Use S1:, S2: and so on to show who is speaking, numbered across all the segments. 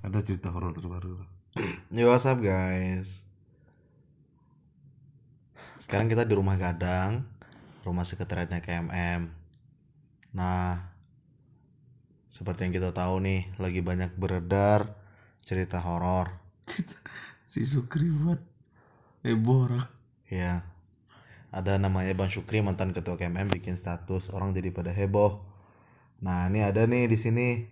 S1: ada cerita horor terbaru.
S2: Yo what's up guys? Sekarang kita di rumah Gadang Rumah sekretariatnya KMM Nah Seperti yang kita tahu nih Lagi banyak beredar Cerita horor.
S1: Si Sukri buat heboh orang.
S2: Ya Ada namanya Bang Syukri mantan ketua KMM bikin status orang jadi pada heboh. Nah ini ada nih di sini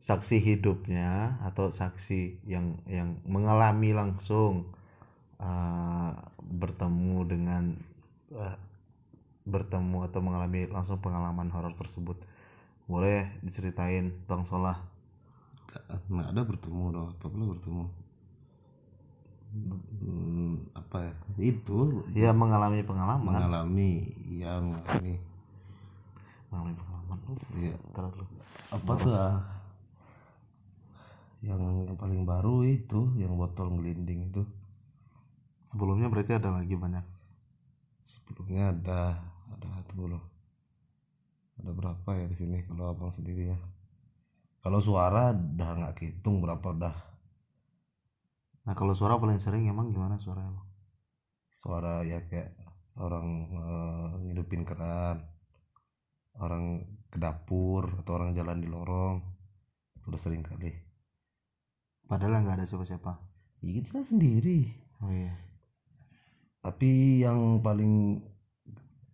S2: saksi hidupnya atau saksi yang yang mengalami langsung uh, bertemu dengan uh, bertemu atau mengalami langsung pengalaman horor tersebut. Boleh diceritain Bang Solah?
S1: nggak ada bertemu dong apa pula bertemu hmm, apa ya itu
S2: Ya mengalami pengalaman.
S1: mengalami ya mengalami
S2: Mengalami pengalaman. Uh, terlalu.
S1: apa tuh ah? Yang yang paling baru itu yang botol ngelinding itu.
S2: Sebelumnya berarti ada lagi banyak.
S1: sebelumnya ada ada satu loh. Ada berapa ya di sini kalau abang sendiri ya? Kalau suara udah nggak hitung berapa dah
S2: Nah kalau suara paling sering emang gimana suara emang?
S1: suara ya kayak orang eh, ngidupin keran orang ke dapur atau orang jalan di lorong udah sering kali
S2: Padahal nggak ada siapa-siapa.
S1: ya kita sendiri.
S2: Oh iya.
S1: tapi yang paling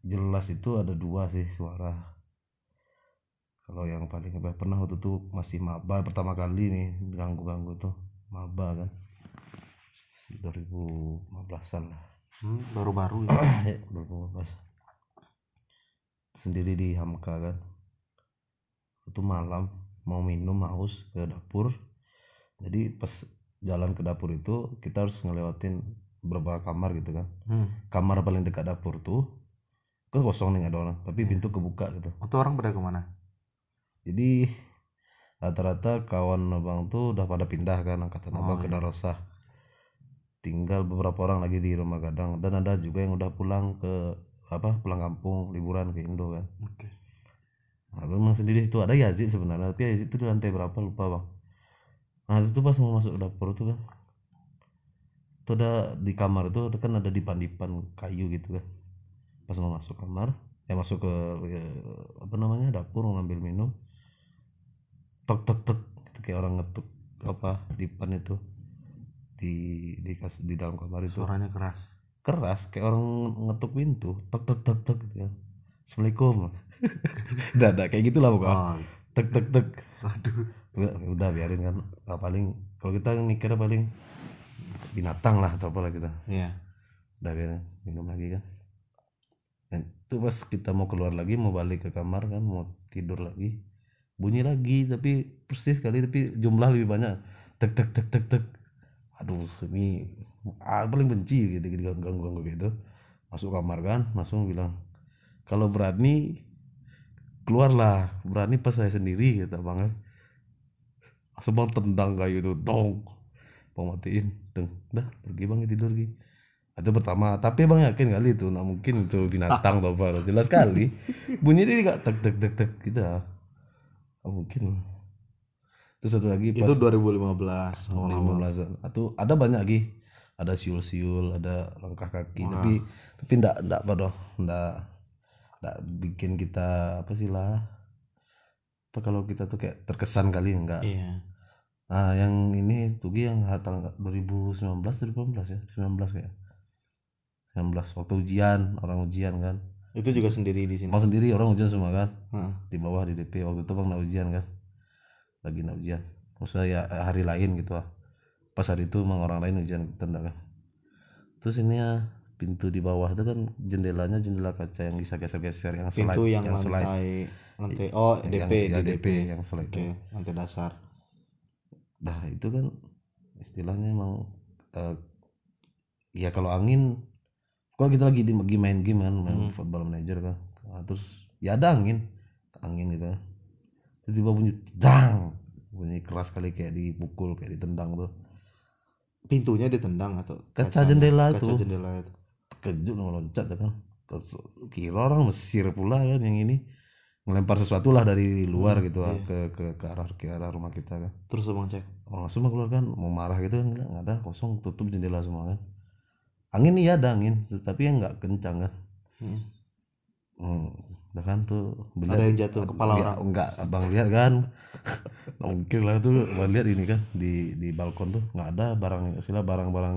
S1: jelas itu ada dua sih suara. Kalau yang paling pernah waktu itu masih maba pertama kali nih ganggu-ganggu tuh maba kan. 2015an lah.
S2: Hmm, baru-baru ya.
S1: ya 2015 sendiri di Hamka kan. Itu malam mau minum haus ke dapur jadi pas jalan ke dapur itu kita harus ngelewatin beberapa kamar gitu kan
S2: Hmm.
S1: kamar paling dekat dapur tuh kan kosong nih nggak ada orang tapi pintu kebuka gitu
S2: Itu orang pada ke mana?
S1: jadi rata-rata kawan abang tuh udah pada pindah kan angkatan
S2: Oh,
S1: abang ke
S2: iya.
S1: Darosah tinggal beberapa orang lagi di rumah gadang dan ada juga yang udah pulang ke apa pulang kampung liburan ke Indo kan
S2: Oke.
S1: nah, memang sendiri itu ada Yazid sebenarnya tapi Yazid itu di lantai berapa lupa bang nah itu pas mau masuk dapur tuh kan itu ada di kamar itu ada kan ada dipan-dipan kayu gitu kan. Pas mau masuk kamar ya masuk ke ya, apa namanya dapur mau ngambil minum. Tek tek tek itu kayak orang ngetuk apa dipan itu. Di di kas di dalam kamar itu.
S2: Suaranya keras.
S1: keras kayak orang ngetuk pintu. Tek tek tek tek gitu kan. Assalamualaikum. Udah kayak gitulah pokoknya.
S2: Oh,
S1: tek tek tek.
S2: Aduh.
S1: Udah, udah biarin kan. Ah, paling kalau kita mikirnya paling binatang lah atau apa lah kita.
S2: Iya.
S1: udah biarin minum lagi kan. Dan itu pas kita mau keluar lagi mau balik ke kamar kan mau tidur lagi bunyi lagi tapi persis sekali tapi jumlah lebih banyak. Tek tek tek tek tek. Aduh ini ah, paling benci gitu gitu ganggu ganggu gitu masuk kamar kan langsung bilang kalau berani keluarlah. Berani pas saya sendiri kata bang bang tendang kayu itu dong. Bang matiin. Teng dah pergi bang tidur lagi. Itu pertama. Tapi bang yakin kali itu nggak mungkin itu binatang atau apa jelas kali. Bunyi dia nggak tek tek tek tek gitu ah. Nggak mungkin. Terus satu lagi pas
S2: Itu 2015 awal-awal.
S1: 2015 atau ada banyak lagi. Ada siul-siul ada langkah kaki.
S2: Wah.
S1: tapi tapi ndak ndak apa doh ndak ndak bikin kita apa sih lah apa kalau kita tuh kayak terkesan kali enggak?
S2: Iya.
S1: nah yang ini tuh Gi, yang tanggal 2019 2018 ya? 19 kayak. 19 waktu ujian orang ujian kan.
S2: Itu juga sendiri di sini.
S1: mau sendiri orang ujian semua kan?
S2: Heeh.
S1: di bawah di DP waktu itu bang nak ujian kan? Lagi nak ujian. Maksudnya ya hari lain gitu lah. Pas hari itu emang orang lain ujian kita enggak kan. Terus ini ya pintu di bawah itu kan jendelanya jendela kaca yang bisa geser-geser yang slide
S2: Pintu yang,
S1: slide
S2: lantai lantai oh
S1: yang,
S2: DP
S1: ya,
S2: di
S1: DP, yang slide
S2: Oke, lantai dasar.
S1: Nah itu kan istilahnya emang eh, ya kalau angin, kalau kita lagi di lagi main game kan, main
S2: Hmm.
S1: football manager kan, Nah, terus ya ada angin, angin gitu, kan. tiba-tiba bunyi dang, bunyi keras kali kayak dipukul kayak ditendang tuh,
S2: Pintunya ditendang atau
S1: Kaca
S2: kacanya?
S1: jendela
S2: kaca
S1: itu.
S2: jendela itu.
S1: terkejut meloncat ya kan, Terus kira orang Mesir pula kan yang ini ngelempar sesuatu lah dari luar
S2: Hmm,
S1: gitu ah,
S2: iya.
S1: ke, ke ke arah ke arah rumah kita kan.
S2: Terus abang cek.
S1: oh, langsung keluar kan mau marah gitu kan nggak ada kosong tutup jendela semua kan angin iya ada angin tetapi yang nggak kencang kan
S2: Hmm.
S1: hmm. udah kan tuh
S2: ada yang jatuh kepala
S1: Ya,
S2: orang
S1: enggak abang lihat kan mungkin lah tuh abang lihat ini kan di di balkon tuh nggak ada barang istilah barang-barang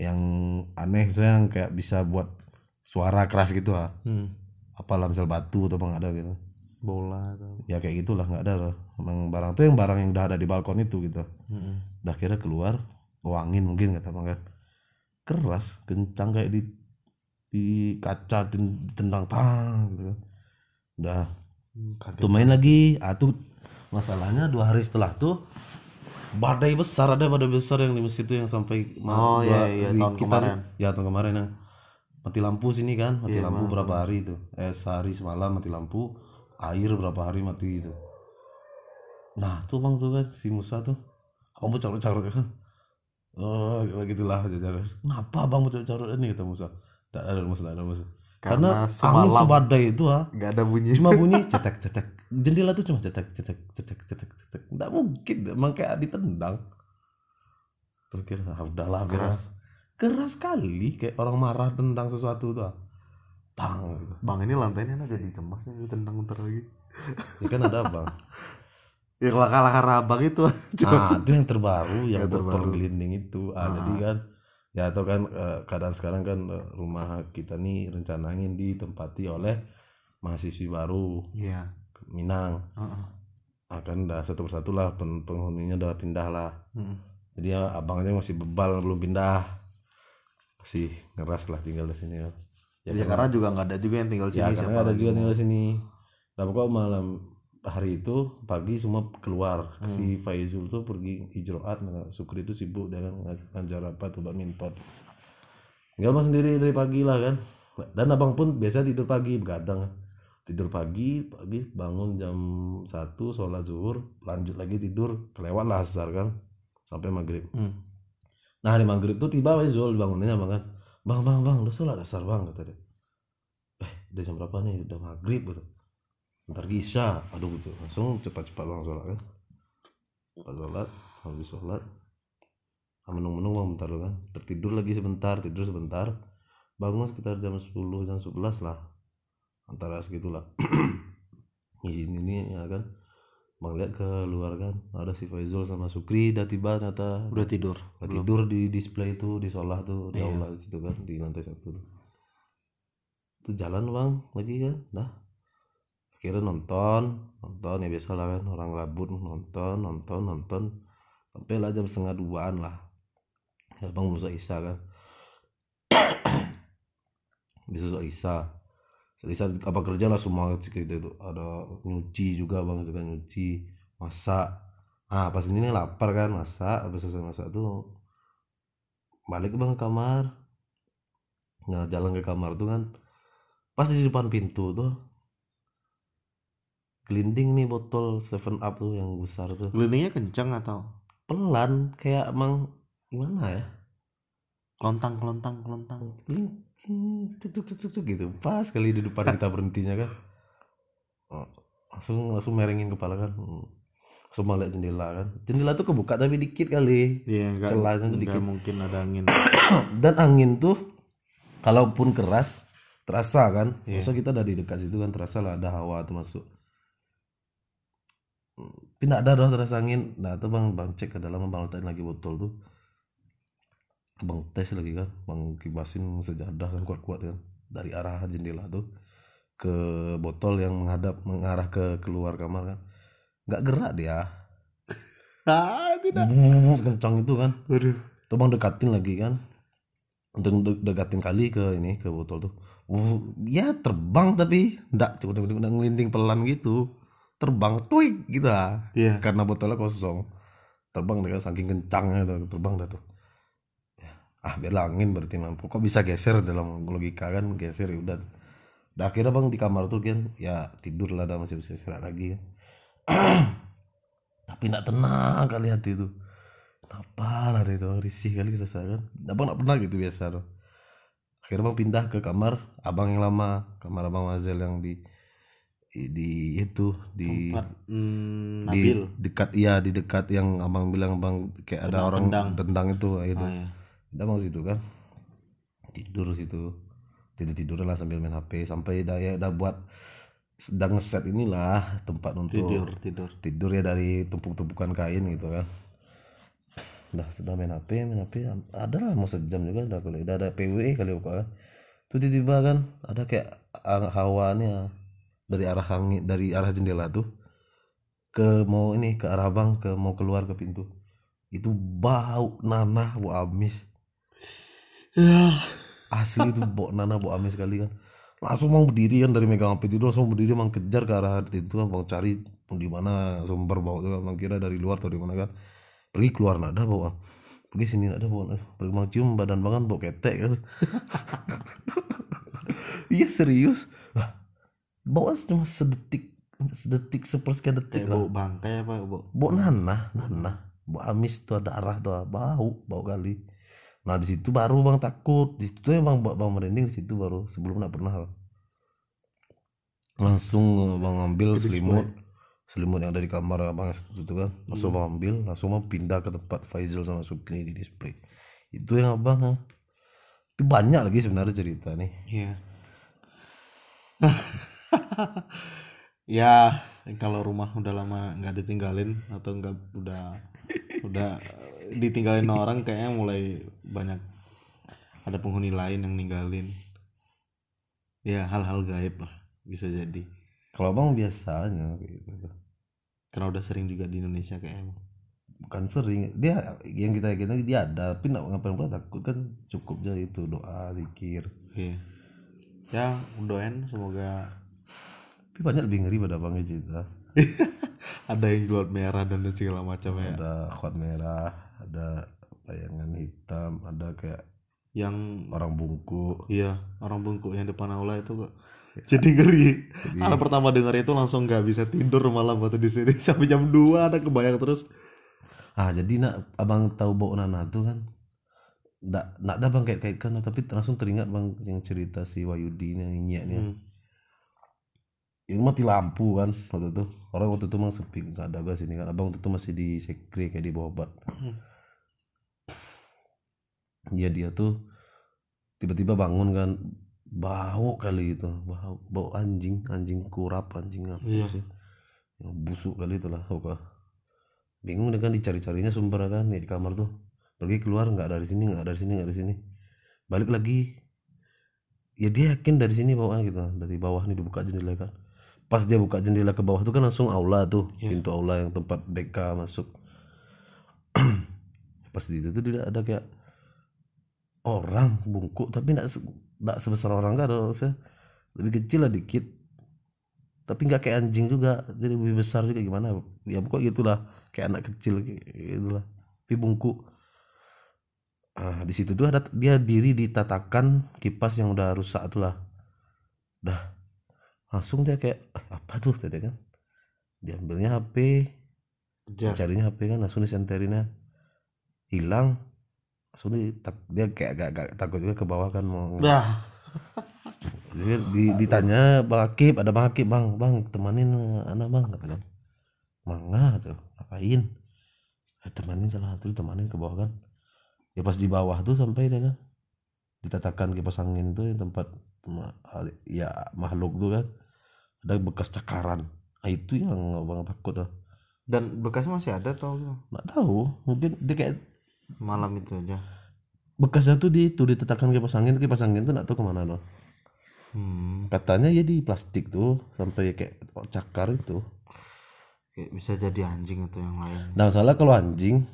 S1: yang aneh misalnya yang kayak bisa buat suara keras gitu ah
S2: Hmm.
S1: Apalah misal batu atau apa nggak ada gitu.
S2: Bola atau
S1: ya kayak gitulah nggak ada loh emang barang tuh yang barang yang udah ada di balkon itu gitu.
S2: Hmm.
S1: udah kira keluar oh angin mungkin kata abang kan. Keras kencang kayak di di kaca ten- ditendang tang gitu kan. Udah.
S2: Hmm, kaget.
S1: tuh main lagi. Ah tuh masalahnya dua hari setelah tuh badai besar ada badai besar yang di masjid itu yang sampai
S2: Oh, iya, iya, tahun kemarin.
S1: ya tahun kemarin yang mati lampu sini kan mati
S2: Iya,
S1: lampu berapa hari itu? Eh sehari semalam mati lampu air berapa hari mati itu. Nah tuh bang tuh kan si Musa tuh kamu carut-carut kan? Oh gitulah jajar. Kenapa bang mau carut-carut ini kata Musa? Tidak ada Musa tidak ada Musa
S2: Karena
S1: karena,
S2: semalam.
S1: angin sebadai itu ah.
S2: Nggak ada bunyi.
S1: Cuma bunyi cetek cetek. Jendela tuh cuma cetek cetek cetek cetek cetek. Nggak mungkin emang kayak ditendang. Terus kira ah, udahlah
S2: Keras.
S1: Keras sekali kayak orang marah tendang sesuatu tuh ah. tang gitu.
S2: bang ini lantainya nah jadi cemas nih ditendang bentar lagi
S1: ya kan ada bang
S2: ya kalau kalah abang itu cemas
S1: ah itu yang terbaru yang
S2: Yang
S1: botol
S2: terbaru.
S1: gelinding itu ah,
S2: Ah.
S1: jadi kan ya atau kan eh, keadaan sekarang kan eh, rumah kita nih rencananya ditempati oleh mahasiswi baru
S2: iya
S1: Minang
S2: Heeh.
S1: akan udah satu persatu lah pen- penghuninya udah pindah lah
S2: Mm.
S1: jadi ya abangnya masih bebal belum pindah masih ngeras lah tinggal di sini ya
S2: ya, karena juga nggak ada juga yang tinggal
S1: ya
S2: sini
S1: karena
S2: siapa
S1: ada juga tinggal di sini. Nah pokoknya malam hari itu pagi semua keluar.
S2: Hmm.
S1: si Faizul tuh pergi hijroat nah, Sukri itu sibuk dengan ngaj- ngajar apa tuh badminton tinggal mas sendiri dari pagi lah kan. Dan abang pun biasa tidur pagi begadang. Tidur pagi pagi bangun jam satu sholat zuhur lanjut lagi tidur kelewat lah asar kan. Sampai maghrib.
S2: Hmm.
S1: Nah hari maghrib tuh tiba Zul bangunnya bang kan. Bang bang bang udah sholat asar bang kata dia. Eh udah jam berapa nih? Udah maghrib gitu. Ntar Isya. Aduh gitu. Langsung cepat-cepat bang sholat kan. Cepat sholat habis sholat. Menung-menung bang bentar kan. Tertidur lagi sebentar tidur sebentar. Bangun sekitar jam 10 jam 11 lah. Antara segitulah. Izin ini ya kan bang lihat ke luar kan ada si Faizul sama Sukri udah tiba ternyata.
S2: Udah tidur.
S1: Nggak tidur di display tuh di sekolah tuh di
S2: Iya.
S1: aula situ kan di lantai satu tuh. Tuh jalan bang lagi kan? Dah. Akhirnya nonton nonton ya biasa lah kan orang gabut nonton nonton nonton. Sampai lah jam setengah duaan lah. Ya bang besok Isa kan. Besok Isa Isa apa kerja lah semua kita itu. Ada nyuci juga bang itu kan nyuci masak. Ah pas ini nih lapar kan masak. Habis selesai masak tuh balik bang ke kamar. Nah jalan ke kamar tuh kan pas di depan pintu tuh gelinding nih botol seven up tuh yang besar tuh.
S2: Gelindingnya kencang atau?
S1: Pelan kayak emang gimana ya?
S2: Kelontang kelontang kelontang.
S1: Geling, tuk, tuk, tuk, tuk, tuk, gitu. Pas kali di depan kita berhentinya kan. Oh, langsung langsung merengin kepala kan. Hmm. langsung lihat jendela kan. Jendela tuh kebuka tapi dikit kali.
S2: Iya enggak
S1: Celahnya
S2: enggak
S1: sedikit.
S2: mungkin ada angin.
S1: Dan angin tuh kalaupun keras terasa kan.
S2: Iya.
S1: Maksudnya kita dari dekat situ kan terasa lah ada hawa tuh masuk. Hmm, tapi ada dong terasa angin. Nah tuh bang bang cek ke dalam bang letakin lagi botol tuh bang tes lagi kan bang kibasin sejadah kan kuat-kuat kan. Dari arah jendela tuh ke botol yang menghadap mengarah ke keluar kamar kan. Nggak gerak dia.
S2: Ah tidak.
S1: Kencang itu kan.
S2: Waduh
S1: tuh bang dekatin lagi kan. Untuk de- dekatin kali ke ini ke botol tuh. Uh, ya terbang tapi ndak tiba-tiba ngelinding pelan gitu. Terbang tuik gitu lah.
S2: Iya.
S1: Karena botolnya kosong. Terbang dengan saking kencangnya tuh, terbang dah tuh ah biarlah angin berarti mampu kok bisa geser dalam logika kan? Geser ya udah. Dah akhirnya bang di kamar tuh kan ya tidur lah dah masih bisa istirahat lagi kan tapi nggak tenang kali hati itu kenapa lah itu risih kali rasa kan? Abang nggak pernah gitu biasa tuh. Akhirnya bang pindah ke kamar abang yang lama kamar abang Mazel yang di di itu di
S2: tempat hmm,
S1: di
S2: Nabil.
S1: dekat iya di dekat yang abang bilang abang kayak ada orang
S2: tendang.
S1: tendang itu itu.
S2: Ah, ya.
S1: Udah bang situ kan? Tidur situ. Tidur tidur lah sambil main hp sampai dah ya dah buat sedang ngeset inilah tempat untuk
S2: tidur tidur.
S1: tidur ya dari tumpuk-tumpukan kain gitu kan. Udah sudah main HP main HP ada lah mau sejam juga udah kali udah ada PWE kali pokoknya. Tuh tiba-tiba kan ada kayak hawanya dari arah angin dari arah jendela tuh ke mau ini ke arah bang ke mau keluar ke pintu. Itu bau nanah bau amis
S2: ya
S1: asli itu bau nanah bau amis sekali kan. Langsung mau berdiri kan dari megang HP itu langsung berdiri mang kejar ke arah itu kan bang cari di mana sumber bau itu bang kira dari luar atau di mana kan. Pergi keluar nggak ada bau pergi sini nggak ada bau Eh, pergi mang cium badan bangan bau ketek kan. Iya serius. Lah, bau cuma sedetik sedetik sepersekian detik
S2: kayak
S1: lah.
S2: Bau bangkai apa bau
S1: bau nanah nanah bau amis tuh ada arah tuh bau bau kali nah di situ baru bang takut di situ emang bang, bang merinding di situ baru sebelum nggak pernah langsung eh, bang ambil
S2: display.
S1: selimut selimut yang ada di kamar abang itu kan langsung bang ambil langsung bang pindah ke tempat Faizal sama Sukni di display itu yang abang eh. tapi banyak lagi sebenarnya cerita nih
S2: Iya. ya kalau rumah udah lama nggak ditinggalin atau nggak udah udah ditinggalin orang kayaknya mulai banyak. Ada penghuni lain yang ninggalin. Ya hal-hal gaib lah bisa jadi.
S1: Kalau abang biasanya kayak gitu.
S2: Karena udah sering juga di Indonesia kayaknya
S1: bukan sering dia yang kita yakin dia ada tapi nggak ngapain pula? Takut kan cukup aja itu doa zikir.
S2: Oke. ya doain semoga
S1: tapi banyak lebih ngeri pada abangnya cerita
S2: ada yang jual merah dan segala macam ya.
S1: Ada khot merah ada bayangan hitam ada kayak
S2: yang
S1: orang bungkuk
S2: Iya, orang bungkuk yang depan aula itu kok. Jadi ngeri. Karena pertama dengar itu langsung nggak bisa tidur malam waktu di sini. Sampai jam 2 ada kebayang terus.
S1: ah jadi nak abang tahu bau nana tuh kan? Nggak nggak ada bang kait kaitkan tapi langsung teringat bang yang cerita si Wayudi nih nyiaknya
S2: Hmm.
S1: ini mati lampu kan waktu itu. Orang waktu itu emang sepi nggak ada gas ini kan. Abang waktu itu masih di sekre kayak di bawah obat
S2: Hmm.
S1: Dia dia tuh tiba-tiba bangun kan bau kali itu bau bau anjing anjing kurap anjing apa
S2: Iya.
S1: sih. Yang busuk kali itulah oke bingung dia kan dicari-carinya sumber kan di kamar tuh. Pergi keluar nggak dari sini nggak dari sini nggak dari sini. Balik lagi. Ya dia yakin dari sini bawah gitu dari bawah nih dibuka jendela kan. Pas dia buka jendela ke bawah tuh kan langsung aula tuh
S2: Iya.
S1: pintu aula yang tempat BK masuk. Pas di situ tuh dia ada kayak orang bungkuk tapi se- nggak sebesar orang kan harusnya lebih kecil lah dikit. Tapi nggak kayak anjing juga jadi lebih besar juga gimana? Ya pokoknya gitulah kayak anak kecil gitulah. Tapi bungkuk. Ah di situ tuh ada dia diri di tatakan kipas yang udah rusak tuh lah. Dah langsung dia kayak "Ah, apa tuh? tadi kan. Diambilnya HP
S2: Kejar.
S1: carinya HP kan langsung disenterinnya hilang tak- dia kayak agak, agak takut juga ke bawah kan mau
S2: Dah.
S1: Jadi di, ditanya Bang Akib, ada Bang Akib, Bang, Bang, temanin eh, anak Bang, kata kan. Mangga tuh, ngapain? Eh, temanin salah satu, temanin ke bawah kan. Ya pas di bawah tuh sampai dia kan. Ditatakan kipas angin tuh yang tempat ya makhluk tuh kan. Ada bekas cakaran. Nah, itu yang Bang takut lah.
S2: Dan bekasnya masih ada tau gimana?
S1: Nggak tahu, mungkin dia kayak
S2: Malam itu aja.
S1: bekasnya tuh di tuh ditatakan kipas angin, kipas angin tuh nggak tahu ke mana loh.
S2: Hmm.
S1: Katanya ya di plastik tuh sampai kayak cakar itu.
S2: Kayak bisa jadi anjing atau yang lain.
S1: Nah salah kalau anjing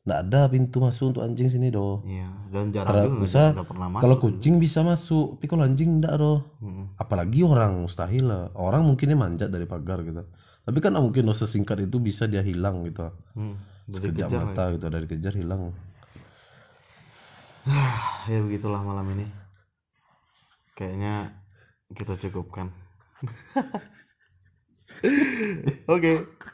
S1: nggak ada pintu masuk untuk anjing sini doh.
S2: Iya, dan jarang juga
S1: bisa
S2: pernah masuk.
S1: Kalau kucing bisa masuk, tapi kalau anjing nggak doh.
S2: Hmm.
S1: Apalagi orang mustahil lah. Orang mungkinnya manjat dari pagar gitu. Tapi kan mungkin loh sesingkat itu bisa dia hilang gitu.
S2: Hmm.
S1: Sekejap
S2: kejar
S1: mata gitu dari kejar hilang.
S2: ya begitulah malam ini. Kayaknya kita cukupkan. Oke